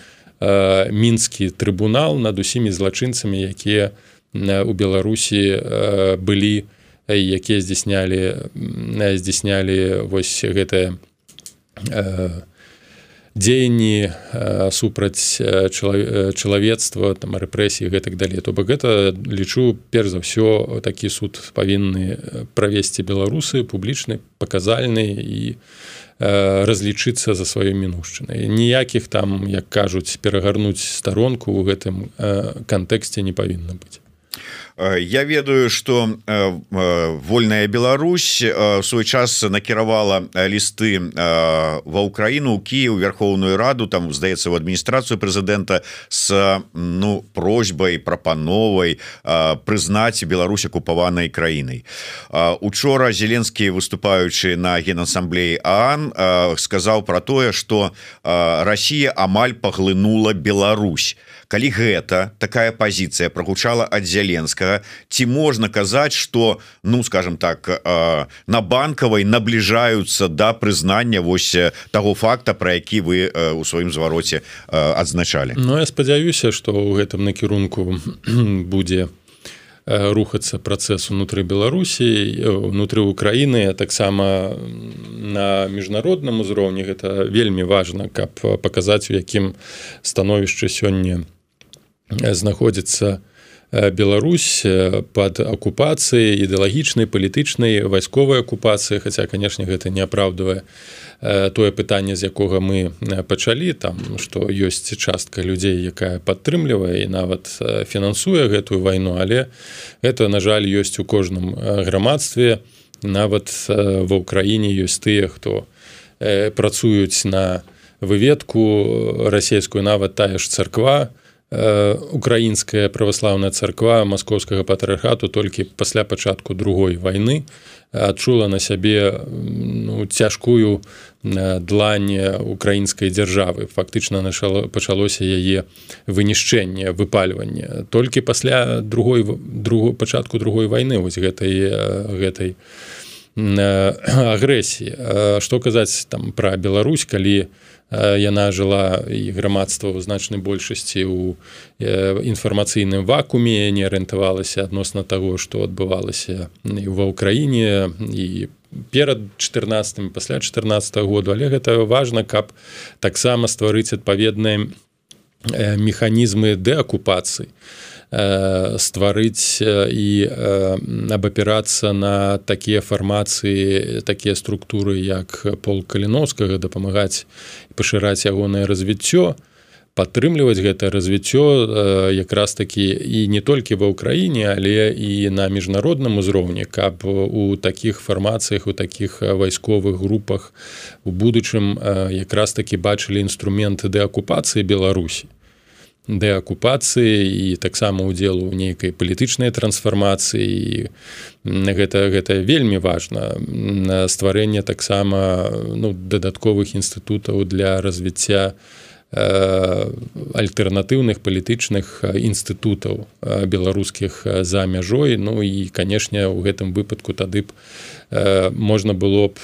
мінскі трыбунал над усімі злачынцамі якія у беларусі былі якія здзяйснялі здзяйснялі вось гэтае дзеянні супраць чалавецтва там рэпрэсіі гэтак далей. То бок гэта лічу перш за ўсё такі суд павінны правесці беларусы публічны паказальны і разлічыцца за сваёй мінушчынай. Ніякіх там як кажуць перагарнуць старонку ў гэтым кантэксце не павінна быць. Э, я ведаю что э, э, вольная Беларусь в свой час накіравала лісты ва ўкраіну Кіев верховную раду там здаецца в адміністрацыю прэзідэнта с ну просьбай прапановай прызнаць Беларусь акупаванай краінай учора зеленскі выступаючы на генасамблеі Аан сказаў про тое что Россия амаль паглынула Беларусь калі гэта такая пазіцыя прогучала ад зяленскага ці можна казаць что ну скажем так э, на банкавай набліжаюцца да прызнання вось того факта про які вы э, у сваім звароце адзначалі? Ну я спадзяюся что ў гэтым накірунку будзе рухацца працэс унутры беларусі унутры украіны таксама на міжнародным узроўні. Гэта вельмі важна каб паказаць у якім становішча сёння знаходзіцца Беларусь под акупацыяй ідэалагічнай палітычнай вайсковай акупацыі Хаця канешне гэта не апраўдвае тое пытанне з якога мы пачалі там што ёсць частка людзей якая падтрымлівае і нават фінансуе гэтую вайну але это на жаль ёсць у кожным грамадстве. Нават ва ўкраіне ёсць тыя хто працуюць на выведку расійскую нават тая ж царква украінская праваслаўная царква маскоўскага патрыархату толькі пасля пачатку другой войны адчула на сябе ну, цяжкую длань украінскай дзяржавы фактычна начало пачалося яе вынішчэнне выпальванне толькі пасля другой другу пачатку другой войны вось гэтай гэтай агрэсіі што казаць там пра Беларусь калі у яна жыла і грамадства ў значнай большасці ў інфармацыйным вакууме не арыентавалася адносна таго што адбывалася ва ўкраіне і перад 14 пасля 14 году. Але гэта важна каб таксама стварыць адпаведныя механізмы дэакупацыі стварыць і абапірацца на такія фармацыі такія структуры як пол каліновскага дапамагаць пашыраць ягонае развіццё падтрымліваць гэта развіццё якраз такі і не толькі ва ўкраіне але і на міжнародным узроўні каб у такіх фармацыях у такіх вайсковых групах у будучым якраз такі бачылі інструменты дэакупацыі беларусі дэакупацыі і таксама удзелу ў нейкай палітычнай трансфармацыі. Гэта гэта вельмі важна на стварэнне таксама ну, дадатковых інстытутаў для развіцця альтэрнатыўных палітычных інстытутаў беларускіх за мяжой. Ну і канешне у гэтым выпадку тады б можна было б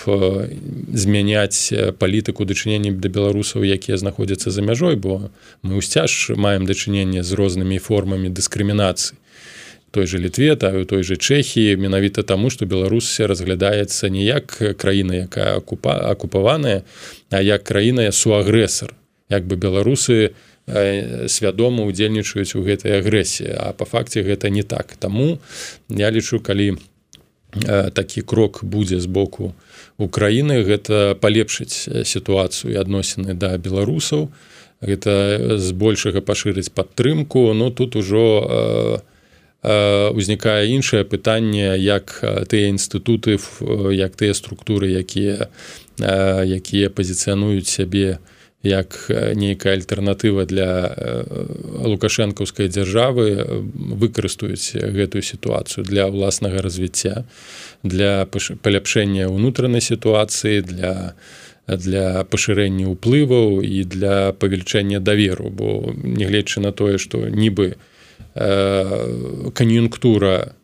змяняць палітыку дачынення да беларусаў якія знаходзяцца за мяжой бо мы ўсцяж маем дачыненне з рознымі формамі дыскрымінацыі. Той же літве та у той же чэхі менавіта таму што беларусся разглядаецца не як краіна якая акупа акупаваная а як краіна суагрэсар як бы беларусы свядома удзельнічаюць у гэтай агрэсіі. А по факце гэта не так. Таму я лічу калі у Э, такі крок будзе з боку Украіны гэта палепшыць сітуацыю адносіны да беларусаў. Гэта збольшага пашырыць падтрымку. Но тут ужо э, э, узнікае іншае пытанне як тыя інстытуты як тыя структуры якія якія пазіцыянуюць сябе у як нейкая альтэрнатыва для лукашэнкаўскай дзяржавы выкарыстаюць гэтую сітуацыю для ўласнага развіцця для паляпшэння ўнутранай сітуацыі для для пашырэння ўплываў і для павелічэння даверу. Бо нягледзячы на тое што нібы кан'юнктура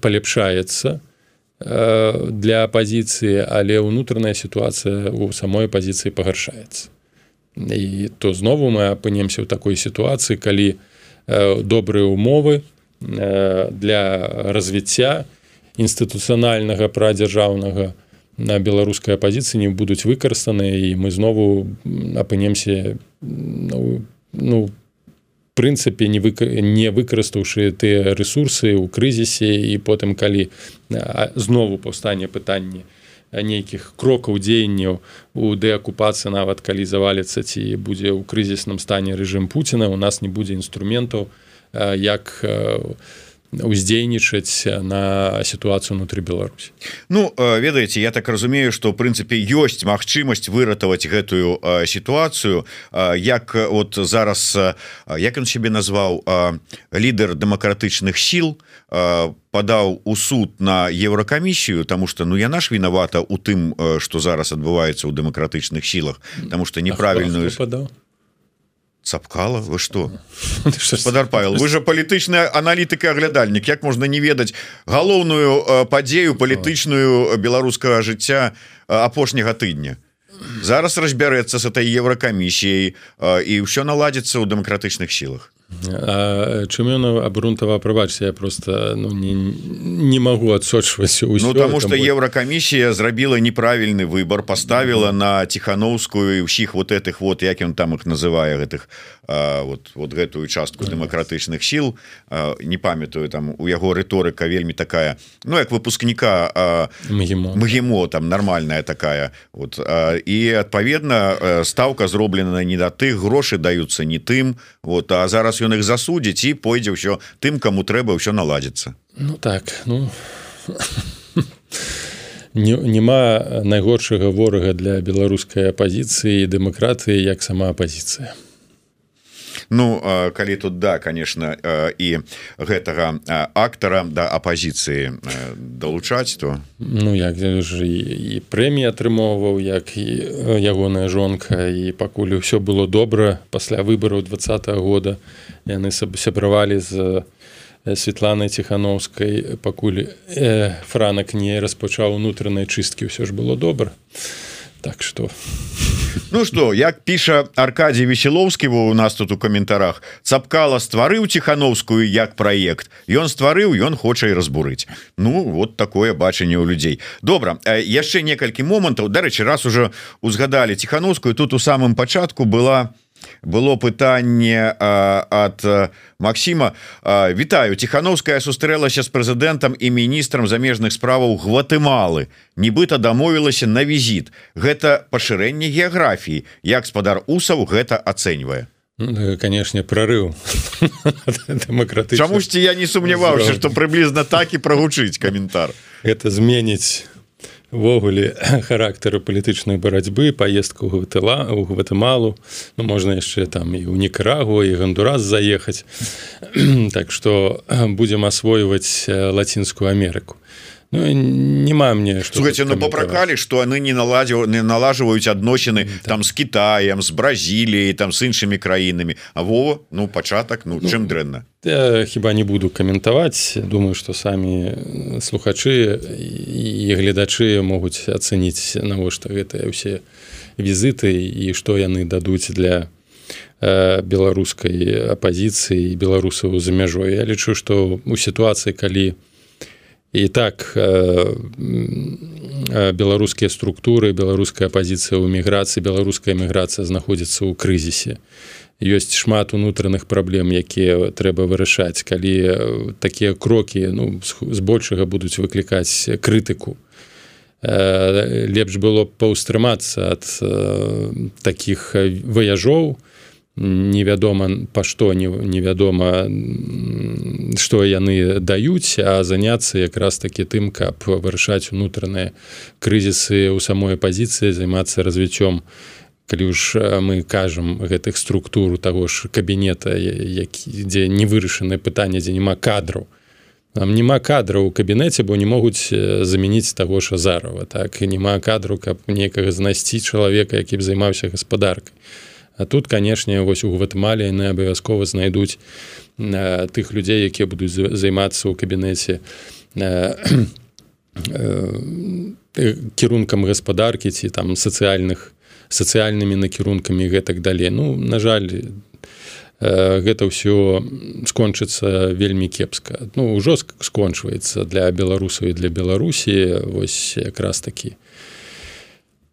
паляпшаецца для апозіцыі але ўнутраная сітуацыя у самой пазіцыі пагаршаецца і то знову мы апынемся ў такой сітуацыі калі добрыя умовы для развіцця інстытуцыянальнага прадзяржаўнага на беларускай апозіцыі не будуць выкарыстаныя і мы знову апынемся ну, ну прынцыпе не вы не выкарыстаўшы тыя ресурсы ў крызісе і потым калі знову паўстане пытанне нейкіх крокаў дзеянняў у дэакупацыі нават калі заваліцца ці будзе ў крызісным стане рэжым Пуціна у нас не будзе інструментаў як у уздзейнічаць на сітуацыю унутры Беларусі? Ну ведаеце я так разумею что в прынцыпе ёсць магчымасць выратаваць гэтую сітуацыю. Як вот зараз як он себе назваў лідар дэмакратычных сіл падаў у суд на еўракамісію тому что ну яна ж вінавата у тым что зараз адбываецца ў дэмакратычных сілах тому что неправільную падаў цапкала? Вы что? Гаспадар Павел вы же палітычная аналітыка аглядальнік Як можна не ведаць галоўную падзею палітычную беларускага жыцця апошняга тыдня? Зараз разбярэцца с этой еўракамісіяй і ўсё наладзіцца ў дэмакратычных сілах чым ён абрунтава прабачся я просто ну, не, не могу адсочваць ну, тому что еўракамісія зрабіла неправільны выбор поставила на тихохановскую і ўсіх вот этих вот як ён там их называе гэтых вот вот гэтую частку дэмакратычных сіл. Не памятаю там у яго рыторыка вельмі такая Ну як выпускніка мгімо там нормальная такая вот. І адпаведна ставка зроблена не да тых грошы даюцца не тым вот. А зараз ён их засудзіць і пойдзе ўсё тым кому трэба ўсё наладзіцца. Ну так ну. Няма найгоршага ворага для беларускай апозіцыі дэмакратыі як сама апозіцыя Ну калі тут да конечно і гэтага актара да апозіцыі далучаць то Ну як ж і прэмія атрымоўваў як і ягоная жонка і пакуль ўсё было добра пасля выбараў два года яны сябравалі з Светланай ціхановскай пакуль э, франак не распачаў унутранай чысткі ўсё ж было добра. Так что Ну что як піша Аркадій веселовскі у нас тут у каментарах цапкала стварыў ціхановскую як праект. Ён стварыў ён хоча і разбурыць. Ну вот такое бачанне ў людзей. Добра яшчэ некалькі момантаў. Дарэчы раз уже узгадалі ціхановскую тут у самым пачатку была у было пытанне от Масіма Вітаю. Тихохановская сустрэлася з прэзідэнтам і міністрам замежных справаў Гватэмалы. Нібыта дамовілася на візіт. Гэта пашырэнне геаграфіі. Як спадар усаў гэта ацэньвае? Ну, канешне прорыў Чамусьці я не сумняваўся что прыблізна так і прагучыць каментар. Это зменіць ввогуле характары палітычнай барацьбы поездку гватыла у гватэмалу Ну можна яшчэ там і ў нікарагу і гандурас заехаць. Так что будзем асвойваць лацінскую Амерыку Ну, няма мне слухайте ну попракалі что яны не наладзіў не налажваюць адносіны да. там с Китаем с Бразіліяй там с іншымі краінамі А во ну пачатак Ну чым ну, дрэнна хіба не буду каментаваць думаю что самі слухачы і гледачы могуць ацэніць навошта гэтыя ўсе візіты і што яны дадуць для беларускай апозіцыі беларусаў за мяжой Я лічу что у сітуацыі калі у і так э, э, беларускія структуры беларуская пазіцыя ў міграцыі беларуская эміграцыя знаходзіцца ў крызісе ёсць шмат унутраных праблем якія трэба вырашаць калі такія крокі ну збольшага будуць выклікаць крытыку лепш было паўстрымацца ад таких выяжоў невядома па што невядома што яны даюць а заняцца якраз такі тым каб вырашаць унутраныя крызісы ў самой пазіцыі займацца развіццём. Калі ўж мы кажам гэтых структур таго ж кабінета які дзе не вырашанае пытанне дзе няма кадраў нам няма кадраў у кабінеце бо не могуць замяніць таго ж азарова так? І няма кадру каб некага знайсці чалавека які б займаўся гаспадаркай А тут канешне вось у гватмалі яны абавязкова знайдуць э, тых людзей якія будуць займацца ў кабінеце э, кірункам гаспадаркі ці там сацыяльных сацыяльнымі накірункамі гэтак далей ну на жаль гэта ўсё скончыцца вельмі кепска. Ну ўжо скончваецца для беларусаў і для беларусі. Вось якраз такі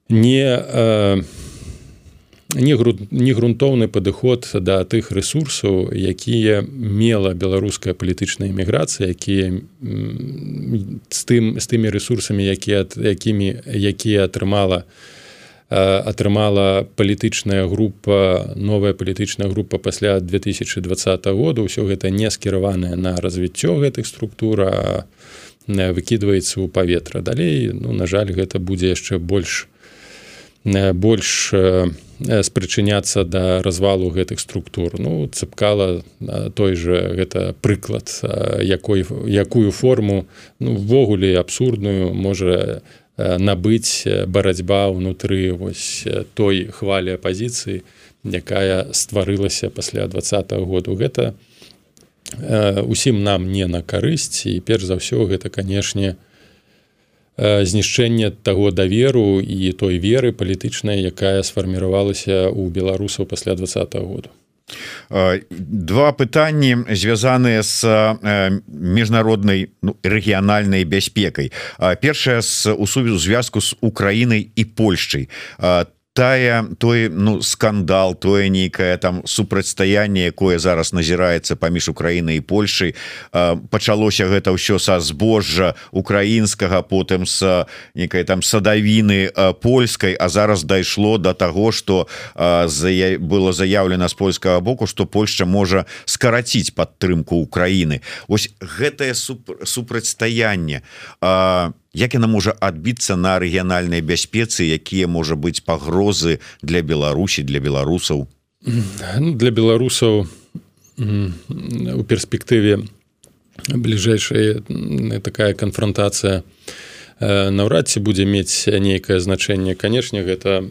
не не не грунтоўны падыход да тых ресурсаў якія мела беларуская палітычная эміграцыя якія з тым з тымі ресурсамі якія якімі якія атрымала атрымала палітычная група новая палітычная група пасля 2020 года. Ўсё гэта не скіраванае на развіццё гэтых структура выкідваецца ў паветра. Далей ну на жаль гэта будзе яшчэ больш больш спрычыняцца да развалу гэтых структур. Ну цыпкала той же гэта прыклад якой якую форму ну ввогуле абсурдную можа набыць барацьба ўнутры вось той хвалі апозіцыі якая стварылася пасля двадцатого году. Гэта усім нам не на карысць і перш за ўсё гэта канешне, знішчэнне таго даверу і той веры палітычнай якая сфарміравалася ў беларусаў пасля два -го году два пытанні звязаныя з міжнароднай ну, рэгіянальнай бяспекай. Першае з у сувязу звязку з Украінай і Польшчай тая той ну скандал тое нейкае там супрацьстаянне якое зараз назіраецца паміж Украінай і Польшай. Пачалося гэта ўсё са збожжа украінскага потым с некай там садавіны польскай а зараз дайшло до того что было заявлена з польскага боку что Польша можа скараціць падтрымку Украіны. Ось гэтае супрацьстаянне. А як яна можа адбіцца на рэгіянальнай бяспецы якія можа быць пагрозы для Беларусі для беларусаў? Ну, для беларусаў у перспектыве бліжэйшая такая канфронтацыя наўрад ці будзе мець нейкае значэнне. Канешне гэта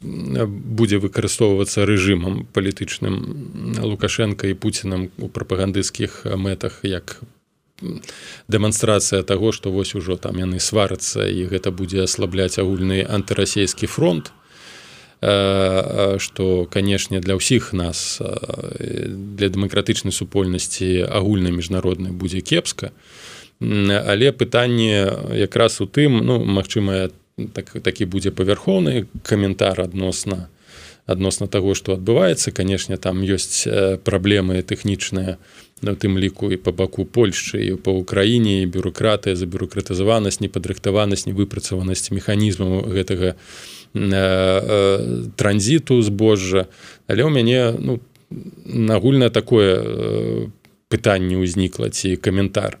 будзе выкарыстоўвацца рэжымам палітычным лукашенко і пуцінам у прапагандысцкіх мэтах як дэманстрацыя таго што вось ужо там яны сварацца і гэта будзе аслабляць агульны антырасійскі фронт. Што канешне для ўсіх нас для дэмакратычнай супольнасці агульнай міжнароднай будзе кепска. Але пытанне якраз у тым ну магчыма так такі будзе павярхоўны каментар адносна адносна таго што адбываецца. Канешне там ёсць праблемы тэхнічныя на тым ліку і по баку Польшчы і по ўкраіне бюрократыя за бюрократызаванасць непадрыхтаванасць невыпрацаванасць механізму гэтага э, э, транзіту збожжа. Але ў мяне ну нагульна такое э, пытанне ўзнікла ці каментар.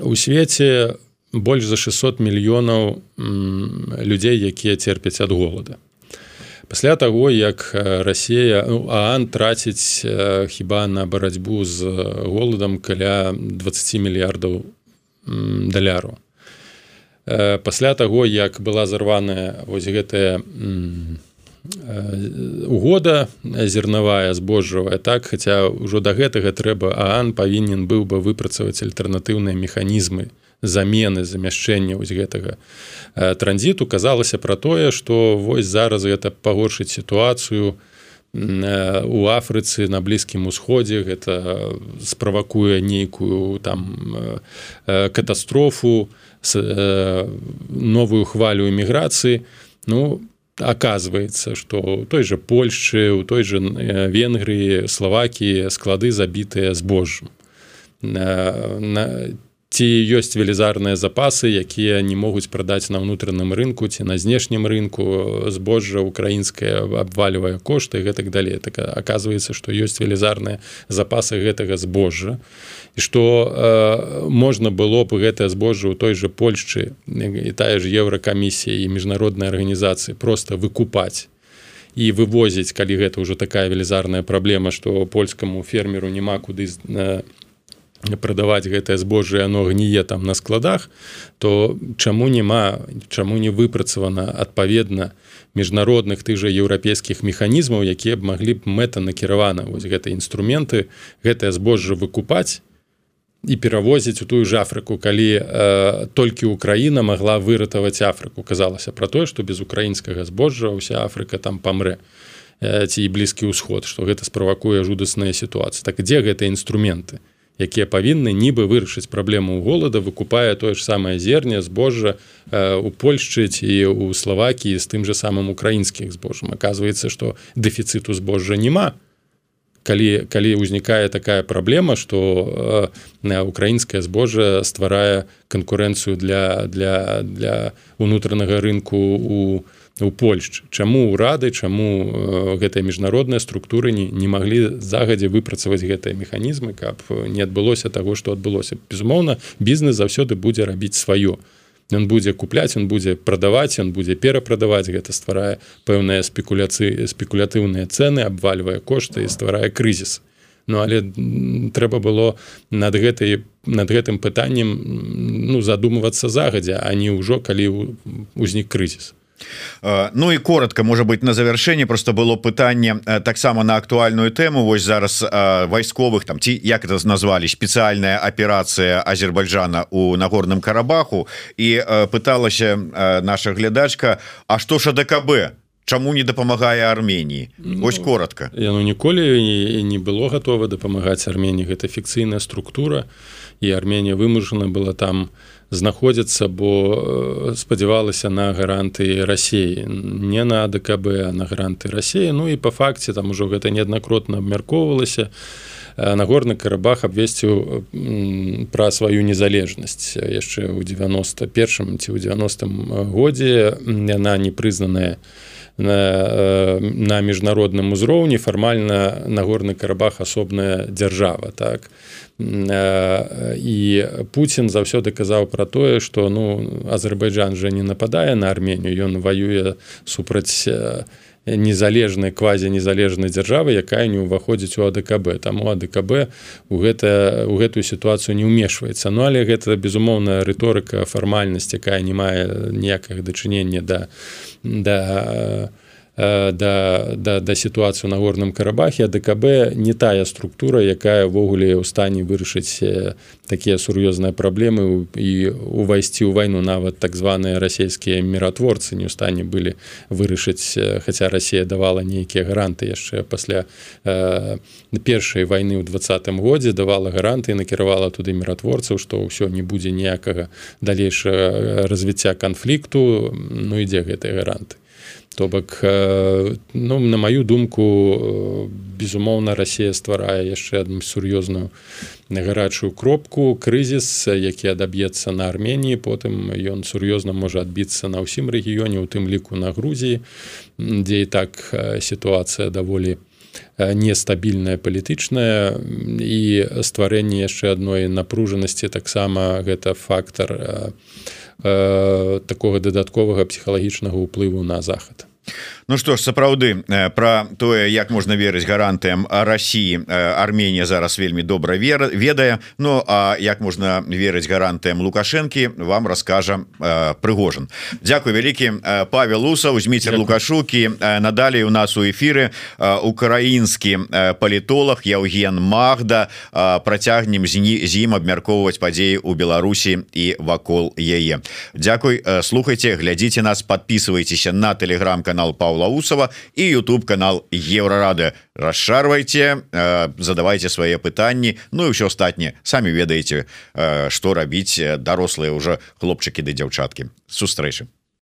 У свеце больш за 600 мільёнаў людзей якія церпяць ад голода пасля таго як Росія ну, Аан траціць хіба на барацьбу з голадам каля 20 мільярдаў даляру. Пасля таго як была зарваная вось гэтая угода зернавая збожжавая так хаця ўжо да гэтага трэба Аан павінен быў бы выпрацаваць альтэрнатыўныя механізмы замены замяшчэння вось гэтага Э, транзіту казалася пра тое што вось зараз гэта пагоршыць сітуацыю э, у Афрыцы на блізкім усходзе гэта справакуе нейкую там э, катастрофу новую хвалю эміграцыі. Ну оказывается что той же Польшчы у той же Венгрыі Славакіі склады забітыя збожжам. На ці ёсць велізарныя запасы якія не могуць прадаць на ўнутраным рынку ці на знешнім рынку. Збожжа украінская абвалівае кошты гэтак далей. Так оказывается что ёсць велізарныя запасы гэтага збожжа. І што э, можна было б гэтае збожжа ў той же Польшчы і тая ж еўракамісія і міжнароднай арганізацыі просто выкупаць і вывозіць калі гэта ўжо такая велізарная праблема што польскаму фермеру няма куды на э, прадаваць гэтае збожжа оно гніе там на складах то чаму няма чаму не выпрацавана адпаведна міжнародных тых жа еўрапейскіх механізмаў якія б маглі б мэта накіравана вось гэтыя інструменты гэтае збожжа выкупаць і перавозіць у тую ж Афрыку калі э, толькі Украіна могла выратаваць Афрыку. Казалася про тое что без украінскага збожжа уся Афрыка там памрэ э, ці блізкі ўсход что гэта справакуе жудасныя сітуацыі так дзе гэтыя інструменты якія павінны нібы вырашыць праблему голода выкупае тое ж самае зерне збожжа у Польшчы ці у Славакіі з тым же самым украінскіх збожжам. Оказывается что дэфіцыту збожжа няма. Калі калі ўзнікае такая праблема что э, украінскае збожжа стварае канкурэнцыю для для для унутранага рынку у у Польшчы. Чаму ўрады чаму э, гэтыя міжнародныя структуры не, не маглі загадзя выпрацаваць гэтыя механізмы каб не адбылося таго што адбылося. Безумоўна бізнес заўсёды будзе рабіць сваё. Ён будзе купляць он будзе прадаваць он будзе перапрадаваць. Гэта стварае пэўныя спекуляцыі спекулятыўныя цены абвальвае кошты і стварае крызіс. Ну але трэба было над гэтай над гэтым пытаннем ну задумвацца загадзя а не ўжо калі ўзнік крызіс Ну і коротко может быть на завершэнне просто было пытанне таксама на актуальную тэму Вось зараз вайсковых там ці як это назвалі спецыяльная аперацыя Азербайджана у нагорным карабаху. І пыталася наша глядачка А что ж АДКБ? Чаму не дапамагае Арменії? Ну, Вось коротко. яно ніколі не было готова дапамагаць Арменії. Гэта фікцыйная структура і Арменія вымушана была там у знаходзяцца бо э, спадзявалася на гаранты рассіі не на ДКБ а на гаранты рассіі Ну і по факце там ужо гэта неаднакротна абмяркоўвалася нагорны карабах абвесціў пра сваю незалежнасць. Яшчэ ў 91 ці ў 90 годзе яна непрызнаная на, э, на міжнародным узроўні фармальна нагорны карабах асобная дзяржава так. І Путін заўсёды казаў пра тое што ну Азербайджан жа не нападае на арменію ён воюе супраць незалежнай квазі незалежнай дзяржавы якая не ўваходзіць у АДКБ таму АДКБ у гэта у гэтую сітуацыю не ўмешваецца. Ну але гэта безумоўная рыторыка фармальнасць якая не мае ніякага дачынення да да Э, да, да, да сітуацыю на горным карабахе ДКБ не тая структура якая ўвогуле ў стане вырашыць э, такія сур'ёзныя праблемы і увайсці ў вайну нават так званыя расійскія міратворцы не ў стане былі вырашыць э, хаця Росія давала нейкія гаранты яшчэ пасля э, першай вайны ў двадцатым годзе давала гаранты накіравала туды міратворцаў што ўсё не будзе ніякага далейшага развіцця канфлікту. Ну ідзе гэтыя гаранты то бок ну на маю думку безумоўна Росія стварае яшчэ одну сур'ёзную гарачую кропку крызіс які адаб'ецца на Арменії потым ён сур'ёзна можа адбіцца на ўсім рэгіёне у тым ліку на Грузіі дзе і так сітуацыя даволі нестабільная палітычная. І стварэнне яшчэ адной напружанасці таксама гэта фактор у э, такога дадатковага псіхалагічнага ўплыву на захад Ну что ж сапраўды про тое як можна верыць гарантыям Росіі Арменія зараз вельмі добра вера ведае. Ну а як можна верыць гарантыям лукашэнкі вам раскажа прыгожан Дякую вялікі Павел луса узьміце лукашукі надалей у нас у эфиры украінскі палітолог Яўген Магда працягнем з ім абмяркоўваць падзеі у Беларусі і вакол яе. Дякуй слухайте глядзіце нас подписывайтеся на телеграм-канал Павла Павла Усова і YouTube канал еврорады расшарвайте э, задавайте свае пытанні. Ну і ўсё астатніе самі ведаеце што рабіць дарослыя уже хлопчыкі ды дзяўчаткі. Сустрэчы